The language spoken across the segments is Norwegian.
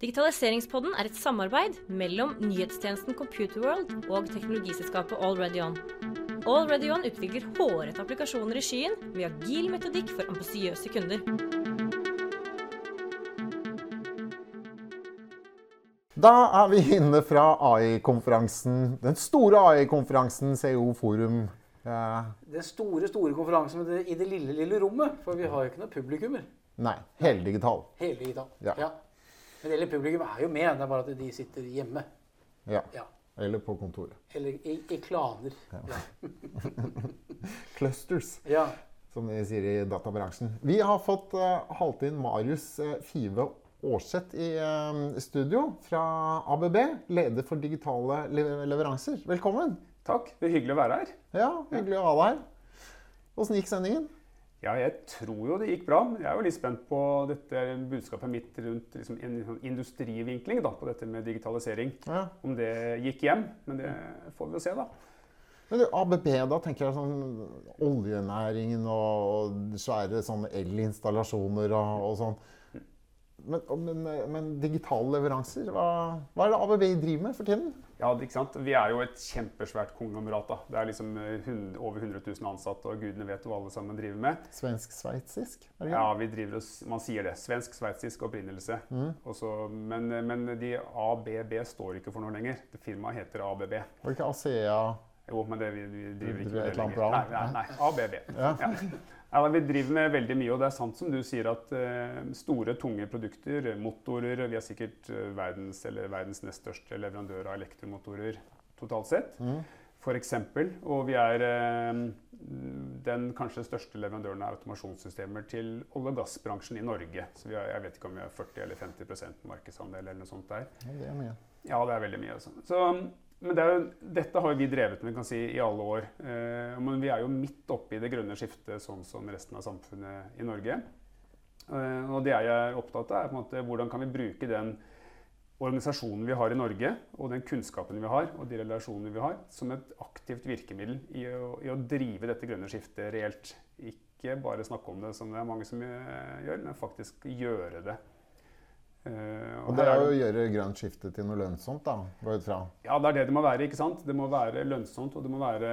Digitaliseringspodden er et samarbeid mellom nyhetstjenesten Computerworld og teknologiselskapet AlreadyOn. AlreadyOn utvikler hårete applikasjoner i skyen med agil metodikk for ambisiøse kunder. Da er vi inne fra AI-konferansen, den store AI-konferansen CO Forum. ja. Den store store konferansen med det, i det lille, lille rommet. For vi har jo ikke noe publikummer. nei, heldigital. Heldigital. digital. Ja. Men hele publikum er jo med, det er bare at de sitter hjemme. Ja. Ja. Eller på kontoret. Eller i, i klaner. Ja. Clusters, ja. som de sier i databransjen. Vi har fått uh, halt inn Marius uh, Five Aarseth i uh, studio fra ABB, leder for digitale leveranser. Velkommen. Takk. Det er hyggelig å være her. Ja, Hyggelig å ha deg her. Åssen gikk sendingen? Ja, jeg tror jo det gikk bra. Jeg er jo litt spent på dette budskapet mitt rundt liksom, en sånn industrivinkling da, på dette med digitalisering. Ja. Om det gikk hjem. Men det får vi jo se, da. Men du, ABB, da tenker jeg sånn oljenæringen og svære sånne elinstallasjoner og, og sånn. Men, men, men digitale leveranser, hva, hva er det ABB driver med for tiden? Ja, ikke sant? Vi er jo et kjempesvært konglomerat. da. Det er liksom eh, hund- over 100 000 ansatte, og gudene vet hva alle sammen driver med. Svensk-sveitsisk? Ja, vi driver oss, Man sier det. Svensk-sveitsisk opprinnelse. Også, men, men de ABB står ikke for noe lenger. Det Firmaet heter ABB. Var det ikke ASEA Jo, men det, vi, vi driver ikke med det lenger. Nei, nei, nei, ABB. Ja. Ja. Ja, vi driver med veldig mye, og det er sant som du sier at eh, store, tunge produkter, motorer Vi er sikkert eh, verdens, eller verdens nest største leverandør av elektromotorer totalt sett. For eksempel, og vi er eh, den kanskje største leverandøren av automasjonssystemer til olje- og gassbransjen i Norge. Så vi har, jeg vet ikke om vi har 40 eller 50% markedsandel eller noe sånt der. Ja, det er mye. Ja, det er veldig mye. Altså. Så, men det jo, dette har vi drevet med si, i alle år. Eh, men vi er jo midt oppe i det grønne skiftet, sånn som resten av samfunnet i Norge. Eh, og det jeg er opptatt av, er på en måte hvordan kan vi bruke den organisasjonen vi har i Norge, og den kunnskapen vi har, og de relasjonene vi har, som et aktivt virkemiddel i å, i å drive dette grønne skiftet reelt. Ikke bare snakke om det, som det er mange som eh, gjør, men faktisk gjøre det. Eh, Og her det er jo å gjøre grønt skifte til noe lønnsomt, da. går ut fra. ja, det er det det må være. ikke sant? Det må være lønnsomt, og det må være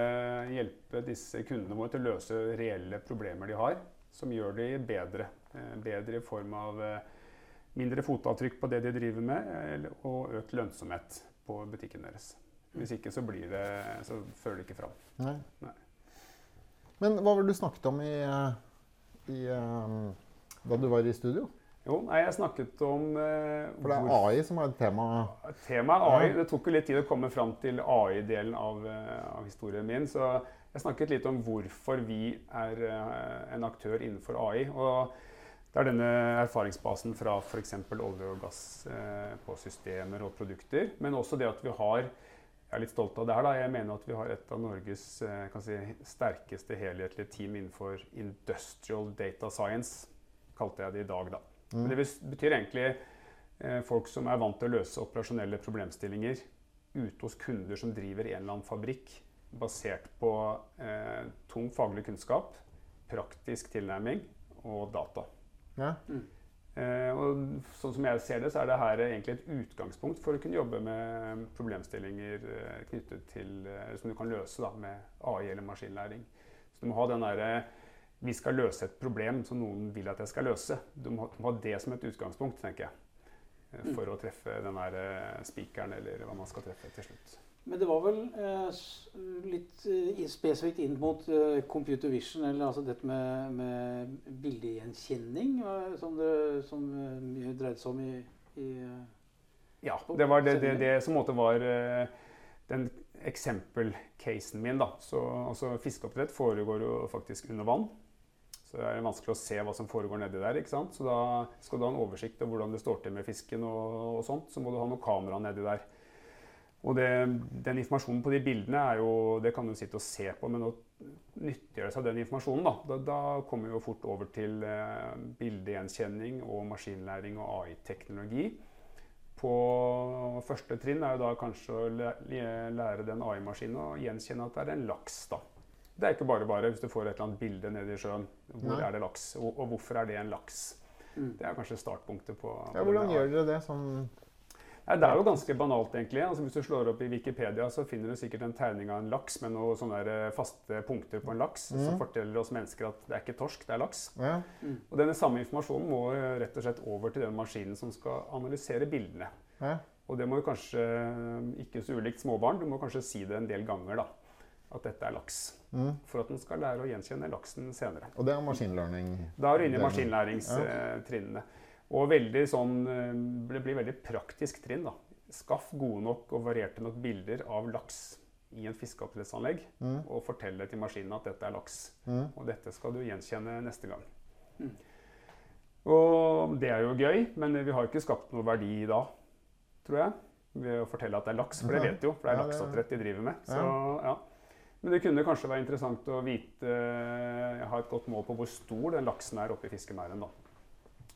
hjelpe disse kundene våre til å løse reelle problemer de har, som gjør de bedre. Eh, Bedre i form av eh, mindre fotavtrykk på det de driver med, eller- og økt lønnsomhet på butikken deres. Hvis ikke så, blir det, så fører det ikke fram. Nei. Nei. Men hva var det du snakket om i, i, da du var i studio? Jo, nei, jeg snakket om eh, For det er hvor- AI som er et tema. Temaet er AI. Det tok jo litt tid å komme fram til AI-delen av, eh, av historien min. Så jeg snakket litt om hvorfor vi er eh, en aktør innenfor AI. Og det er denne erfaringsbasen fra f.eks. olje og gass eh, på systemer og produkter. Men også det at vi har jeg er litt stolt av det her. da. Jeg mener at vi har et av Norges eh, kan si, sterkeste helhetlige team innenfor industrial data science, kalte jeg det i dag. da. Men det betyr egentlig eh, folk som er vant til å løse operasjonelle problemstillinger ute hos kunder som driver en eller annen fabrikk, basert på eh, tung faglig kunnskap, praktisk tilnærming og data. Ja. Eh, og sånn som jeg ser det, så er det her egentlig et utgangspunkt for å kunne jobbe med problemstillinger eh, knyttet til eh, som du kan løse da, med AI eller maskinlæring. Så du må ha den derre Vi skal løse et problem som noen vil at jeg skal løse. Du må, ha- det som et utgangspunkt, tenker jeg. eh, For å treffe den der eh, spikeren, eller hva man skal treffe til slutt. Men det var vel eh, litt eh, spesifikt inn mot eh, computer vision, eller altså dette med, med bildegjenkjenning, som det som mye dreide seg om i, i Ja, det var det, det, det som måte var eh, den eksempelcasen min. da. Så, altså, Fiskeoppdrett foregår jo faktisk under vann. Så det er vanskelig å se hva som foregår nedi der. ikke sant? Så da skal du ha en oversikt over hvordan det står til med fisken, og, og sånt, så må du ha noe kamera nedi der. Og det, den informasjonen på de bildene er jo, det kan du sitte og se på, men å nyttiggjøre seg den informasjonen, da, da, da kommer vi jo fort over til eh, bildegjenkjenning og maskinlæring og AI-teknologi. På første trinn er jo da kanskje å lære den AI-maskinen å gjenkjenne at det er en laks. da. Det er ikke bare bare hvis du får et eller annet bilde nede i sjøen. Hvor Nei. er det laks, og, og hvorfor er det en laks? Mm. Det er kanskje startpunktet på, på Ja, hvordan gjør dere det? Sånn ja, det er jo ganske banalt, egentlig. Altså, hvis du slår opp i Wikipedia, så finner du sikkert en tegning av en laks med noen sånne faste punkter på en laks, som Mm. forteller oss mennesker at det er ikke torsk, det er laks. ja. Og denne samme informasjonen må eh, rett og slett over til den maskinen som skal analysere bildene. ja. Og det må jo kanskje ikke så ulikt småbarn, du må kanskje si det en del ganger, da. At dette er laks. Mm. For at den skal lære å gjenkjenne laksen senere. Og det er maskinlæring? Da er du inne i maskinlæringstrinnene. Og veldig sånn, eh, det blir veldig praktisk trinn. da. Skaff gode nok og varierte nok bilder av laks i en fiskeoppdrettsanlegg. Mm. Og fortelle til maskinen at dette er laks. Mm. Og dette skal du gjenkjenne neste gang. Mm. Og det er jo gøy, men vi har ikke skapt noe verdi da, tror jeg. Ved å fortelle at det er laks, for det vet du jo. For det er lakseoppdrett de driver med. Så, ja. Men det kunne kanskje være interessant å vite Jeg har et godt mål på hvor stor den laksen er oppi fiskemæren. da.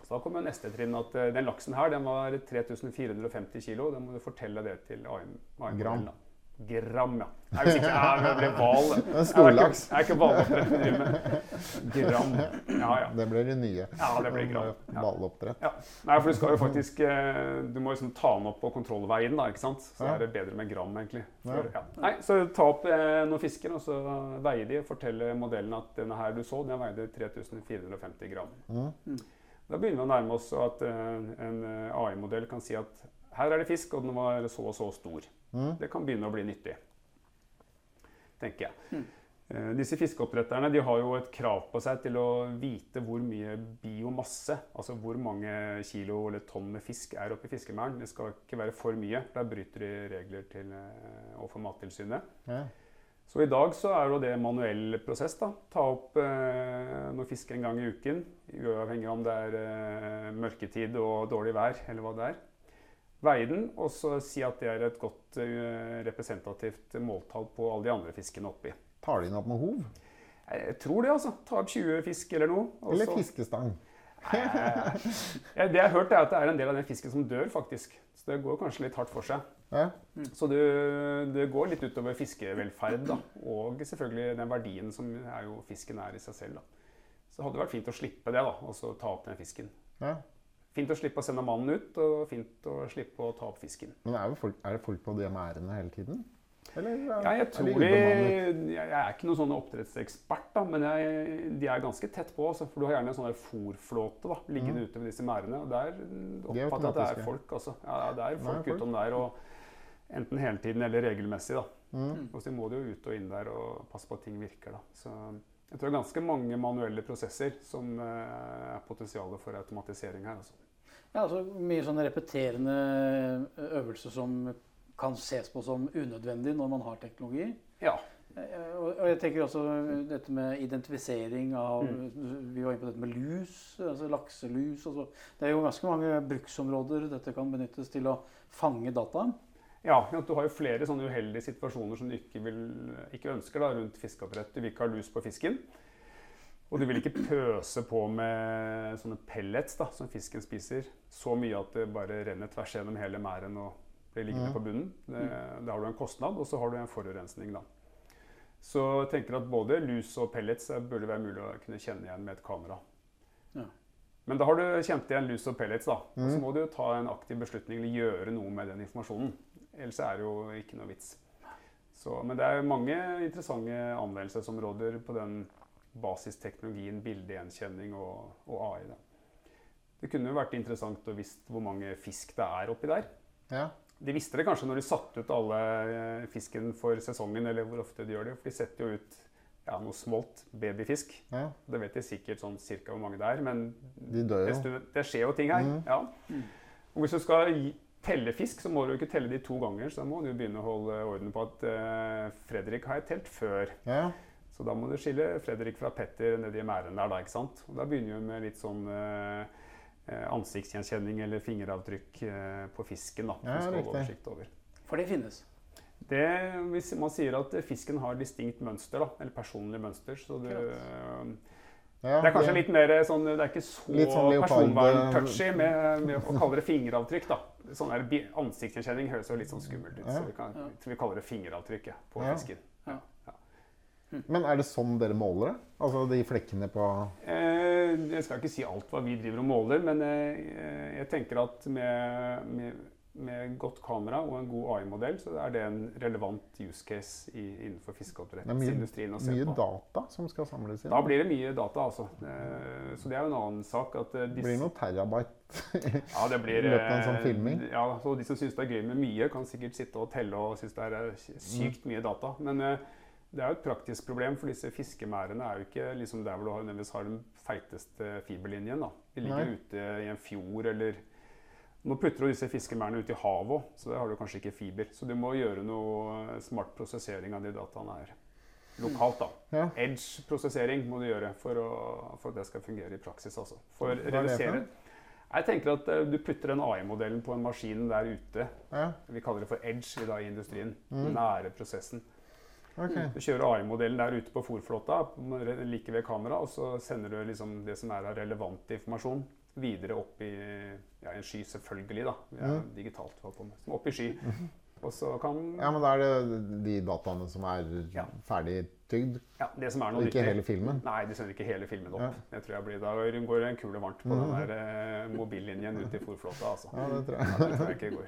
Så da kommer neste trinn at eh, den laksen her den var 3450 kilo. Da må du fortelle det til AI-en. Gram. da. Gram, ja. Jeg er ikke jeg, det ble hval. Jeg er storlaks. Jeg er ikke hvaloppdrett vi driver med. Gram. Ja, ja. Det blir det nye. Ja, det blir gram. Ja. Hvaloppdrett. Ja. Nei, for du skal jo faktisk eh, Du må liksom ta den opp på kontrollveien, da, ikke sant? Så er det bedre med gram, egentlig. For, ja. Nei, så ta opp eh, noen fisker, og så veier de fortelle modellen at denne her du så, den veide 3450 gram. Mm. Da begynner vi å nærme oss at eh, en AI-modell kan si at her er det fisk, og den var så og så stor. Mm. Det kan begynne å bli nyttig, tenker jeg. Mm. Eh, Disse fiskeoppdretterne de har jo et krav på seg til å vite hvor mye biomasse, altså hvor mange kilo eller tonn med fisk er oppi fiskemæren. Det skal ikke være for mye. Der bryter de regler til, eh, overfor Mattilsynet. Ja. Så i dag så er jo det manuell prosess. da. Ta opp eh, noe fisk en gang i uken, uavhengig om det er eh, mørketid og dårlig vær eller hva det er. Veie den, og så si at det er et godt eh, representativt måltall på alle de andre fiskene oppi. Tar de inn opp med hov? Jeg tror det, altså. Ta opp 20 fisk eller noe. Eller så- fiskestang? Nei, det jeg har hørt, er at det er en del av den fisken som dør, faktisk. Så det går kanskje litt hardt for seg. Ja. Så det, det går litt utover fiskevelferd, da. Og selvfølgelig den verdien som er jo fisken er i seg selv. da. Så hadde det vært fint å slippe det, da, og så ta opp den fisken. ja. Fint å slippe å sende mannen ut, og fint å slippe å ta opp fisken. Men er, folk, er det folk på de merdene hele tiden? Eller er, Ja, jeg tror de jeg er ikke noen sånn oppdrettsekspert, da, men jeg, de er ganske tett på. Også, for du har gjerne en sånn fòrflåte liggende liggende ute ved disse merdene. Og der Mm. Er oppfatter jeg at det er folk. Altså. Ja, det er folk folk. utom der. og Enten hele tiden eller regelmessig. da. Mm. Og så må du jo ut og inn der og passe på at ting virker. da. Så jeg tror det er ganske mange manuelle prosesser som eh, er potensialet for automatisering her. altså. Ja, altså Mye sånne repeterende øvelser som kan ses på som unødvendig når man har teknologi. Ja. Eh, Og og jeg tenker også dette med identifisering av Mm. Vi var inne på dette med lus, altså lakselus. Altså. Det er jo ganske mange bruksområder dette kan benyttes til å fange data. Ja, Du har jo flere sånne uheldige situasjoner som du ikke, vil, ikke ønsker da, rundt fiskeoppdrett. Du vil ikke ha lus på fisken. Og du vil ikke pøse på med sånne pellets da, som fisken spiser. Så mye at det bare renner tvers gjennom hele merden og blir liggende Mhm. på bunnen. Det, da har du en kostnad, og så har du en forurensning. da. Så jeg tenker at både lus og pellets burde være mulig å kunne kjenne igjen med et kamera. Ja. Men da har du kjent igjen lus og pellets, da. Og så Mhm. må du ta en aktiv beslutning eller gjøre noe med den informasjonen. Ellers er det jo ikke noe vits. Så, men det er mange interessante anvendelsesområder på den basisteknologien bildegjenkjenning og, og AI. Da. Det kunne jo vært interessant å visst hvor mange fisk det er oppi der. Ja. De visste det kanskje når de satte ut alle eh, fisken for sesongen, eller hvor ofte de gjør det. For de setter jo ut ja, noe smolt, babyfisk. ja. Det vet de sikkert sånn cirka hvor mange det er, men De det, det skjer jo ting her. Mm. Ja. Og hvis du skal telle fisk, så må du ikke telle de to ganger. Så da må du begynne å holde orden på at uh, Fredrik har jeg telt før. Ja. Så da må du skille Fredrik fra Petter nedi mæren der, da, ikke sant? Og da begynner vi med litt sånn eh, eh, ansiktsgjenkjenning eller fingeravtrykk uh, på fisken, da. Ja, skal oversikt over. For det finnes. Det, hvis man sier at fisken har distinkt mønster, da, eller personlig mønster, så du, Ja, Det er kanskje litt mer sånn Det er ikke så Litt sånn personvern-touchy med, med å kalle det fingeravtrykk, da. Sånn der Ansiktsgjenkjenning høres jo litt sånn skummelt ut, Ja. så vi, kan, Ja. vi kaller det fingeravtrykk ja, på Ja. fisken. Men er det sånn dere måler det? Altså de flekkene på Eh, jeg skal ikke si alt hva vi driver og måler, men jeg, jeg tenker at med, med, med godt kamera og en god AI-modell, så er det en relevant use case i, innenfor Det er mye, fiskeoppdrettsindustrien mye data som skal samles inn. Da blir det mye data, altså. Eh, Så det er jo en annen sak at eh, Det disse blir noen terabyte. Ja, det blir i løpet av en sånn eh, filming. Ja, så De som syns det er gøy med mye, kan sikkert sitte og telle og synes det er eh, sykt Mm. mye data. Men det er jo et praktisk problem, for disse fiskemerdene er jo ikke liksom der hvor du har, har den feiteste fiberlinjen. da. De ligger Nei. ute i en fjord eller Nå putter du disse fiskemerdene ut i havet så der har du kanskje ikke fiber. Så du må gjøre noe eh, smart prosessering av de dataene her. Lokalt, da. Ja. Edge-prosessering må du gjøre for, å, for at det skal fungere i praksis. altså. For å er det redusere? Jeg tenker at eh, Du putter den AI-modellen på en maskin der ute. Ja, Vi kaller det for edge i, industrien. Mm. Nære prosessen. Okay. Du kjører AI-modellen der ute på fòrflåta, like ved kamera, og så sender du liksom det som er av relevant informasjon, videre opp i ja, en sky, selvfølgelig. da. Vi er Mm. digitalt holdt på med. Opp i sky. Og så kan Ja, men da er det de dataene som er Ja. ferdig tygd, ja, det som er noe ikke hele filmen. Nei, de sender ikke hele filmen opp. Ja. Jeg tror jeg blir, Da går en kule varmt på mm. den der eh, mobillinjen ute i fòrflåta. Altså. Ja, det tror jeg. Ja, det tror jeg ikke går.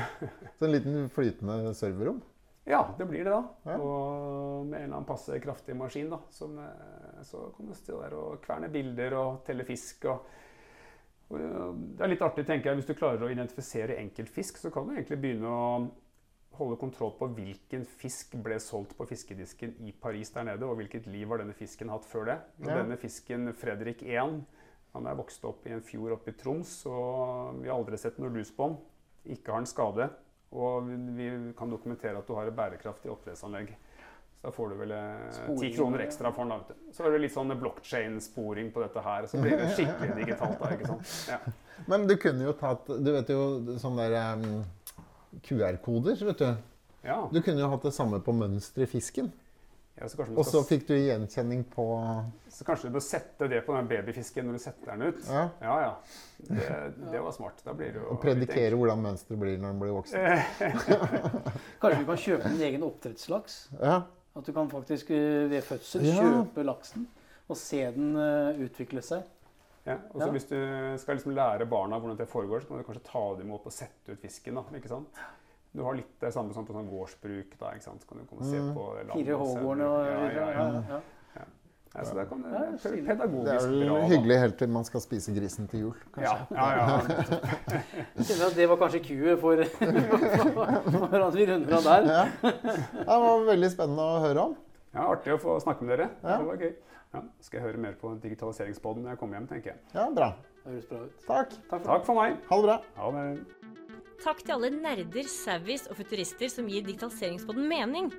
Så en liten flytende serverrom. Ja, det blir det da. Ja. Og med en eller annen passe kraftig maskin, da, som, eh, så kan du stå der og kverne bilder og telle fisk. Og, det er litt artig, tenker jeg, hvis du klarer å identifisere enkeltfisk, så kan du egentlig begynne å holde kontroll på hvilken fisk ble solgt på fiskedisken i Paris der nede, og hvilket liv har denne fisken hatt før det. Ja. Denne fisken, Fredrik 1, han er vokst opp i en fjord oppe i Troms, og vi har aldri sett noe lus på han. Ikke har han skade. Og vi vi kan dokumentere at du har et bærekraftig oppdrettsanlegg. Så da får du vel eh, ti kroner ekstra for den. da, vet du. Så er det litt sånn blokkjein-sporing på dette her, så blir det skikkelig digitalt. da, ikke sant? Ja. Men du kunne jo tatt Du vet jo sånne der um, QR-koder, vet du. ja. Du kunne jo hatt det samme på mønsteret i fisken. ja så, Og så fikk du gjenkjenning på så kanskje du bør sette det på den babyfisken når du setter den ut. Ja. Ja, ja. Det, det var smart. Da blir det jo Og predikere hvordan mønsteret blir når den blir voksen. Kanskje du kan kjøpe din egen oppdrettslaks? Ja. At du kan faktisk eh, ved fødsel Ja. kjøpe laksen og se den eh, utvikle seg. Ja, og så Ja. Hvis du skal liksom lære barna hvordan det foregår, så kan du kanskje ta dem opp og sette ut fisken. da, ikke sant? Du har litt det samme som på sånn gårdsbruk. da, ikke sant? Så kan du komme og se Mm. på landet Fire og se- Hågårdene og ja, ja, ja. Ja. Ja, så det kan Ja, det stilig. Det er vel bra. hyggelig helt til man skal spise grisen til jul, kanskje. ja, ja. At det var kanskje kuet for, for at vi runder av der. Ja. Det var veldig spennende å høre om. ja, Artig å få snakke med dere. Ja. Det var gøy. Ja, skal jeg høre mer på digitaliseringspodden når jeg kommer hjem, tenker jeg. Ja, bra. Høres bra ut. Takk. Takk for Takk for meg. Ha det bra. Ha det. Takk til alle nerder, savvies og futurister som gir digitaliseringspodden mening.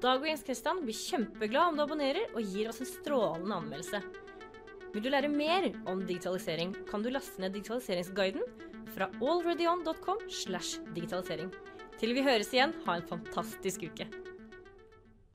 Dag og Jens Kristian blir kjempeglad om du abonnerer og gir oss en strålende anmeldelse. Vil du lære mer om digitalisering, kan du laste ned digitaliseringsguiden fra allreadyon.com slash digitalisering. Til vi høres igjen, ha en fantastisk uke.